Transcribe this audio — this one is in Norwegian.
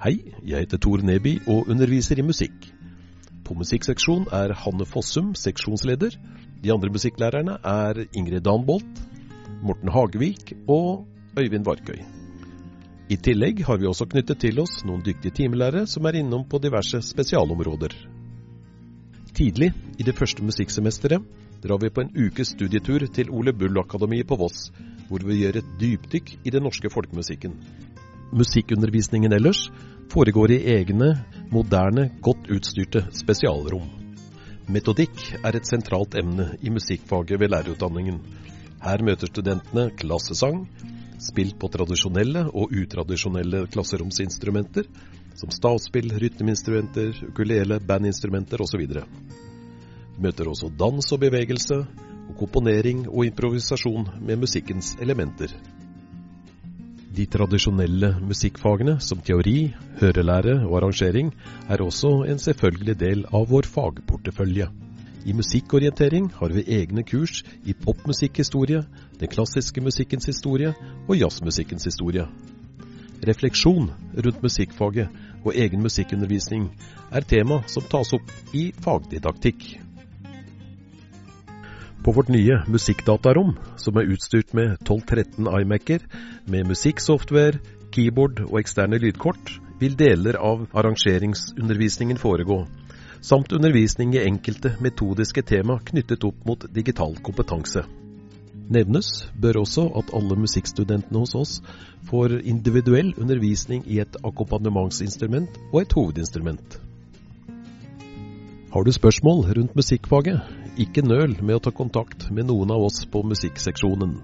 Hei, jeg heter Tor Neby og underviser i musikk. På musikkseksjon er Hanne Fossum seksjonsleder. De andre musikklærerne er Ingrid Danbolt, Morten Hagevik og Øyvind Varkøy. I tillegg har vi også knyttet til oss noen dyktige timelærere som er innom på diverse spesialområder. Tidlig i det første musikksemesteret drar vi på en ukes studietur til Ole Bull-akademiet på Voss, hvor vi gjør et dypdykk i den norske folkemusikken. Musikkundervisningen ellers foregår i egne, moderne, godt utstyrte spesialrom. Metodikk er et sentralt emne i musikkfaget ved lærerutdanningen. Her møter studentene klassesang, spilt på tradisjonelle og utradisjonelle klasseromsinstrumenter, som stavspill, rytmeinstrumenter, ukulele, bandinstrumenter osv. Møter også dans og bevegelse, og komponering og improvisasjon med musikkens elementer. De tradisjonelle musikkfagene, som teori, hørelære og arrangering, er også en selvfølgelig del av vår fagportefølje. I musikkorientering har vi egne kurs i popmusikkhistorie, den klassiske musikkens historie og jazzmusikkens historie. Refleksjon rundt musikkfaget og egen musikkundervisning er tema som tas opp i fagdidaktikk. På vårt nye musikkdatarom, som er utstyrt med 1213 iMac-er, med musikksoftware, keyboard og eksterne lydkort, vil deler av arrangeringsundervisningen foregå, samt undervisning i enkelte metodiske tema knyttet opp mot digital kompetanse. Nevnes bør også at alle musikkstudentene hos oss får individuell undervisning i et akkompagnementsinstrument og et hovedinstrument. Har du spørsmål rundt musikkfaget, ikke nøl med å ta kontakt med noen av oss på musikkseksjonen.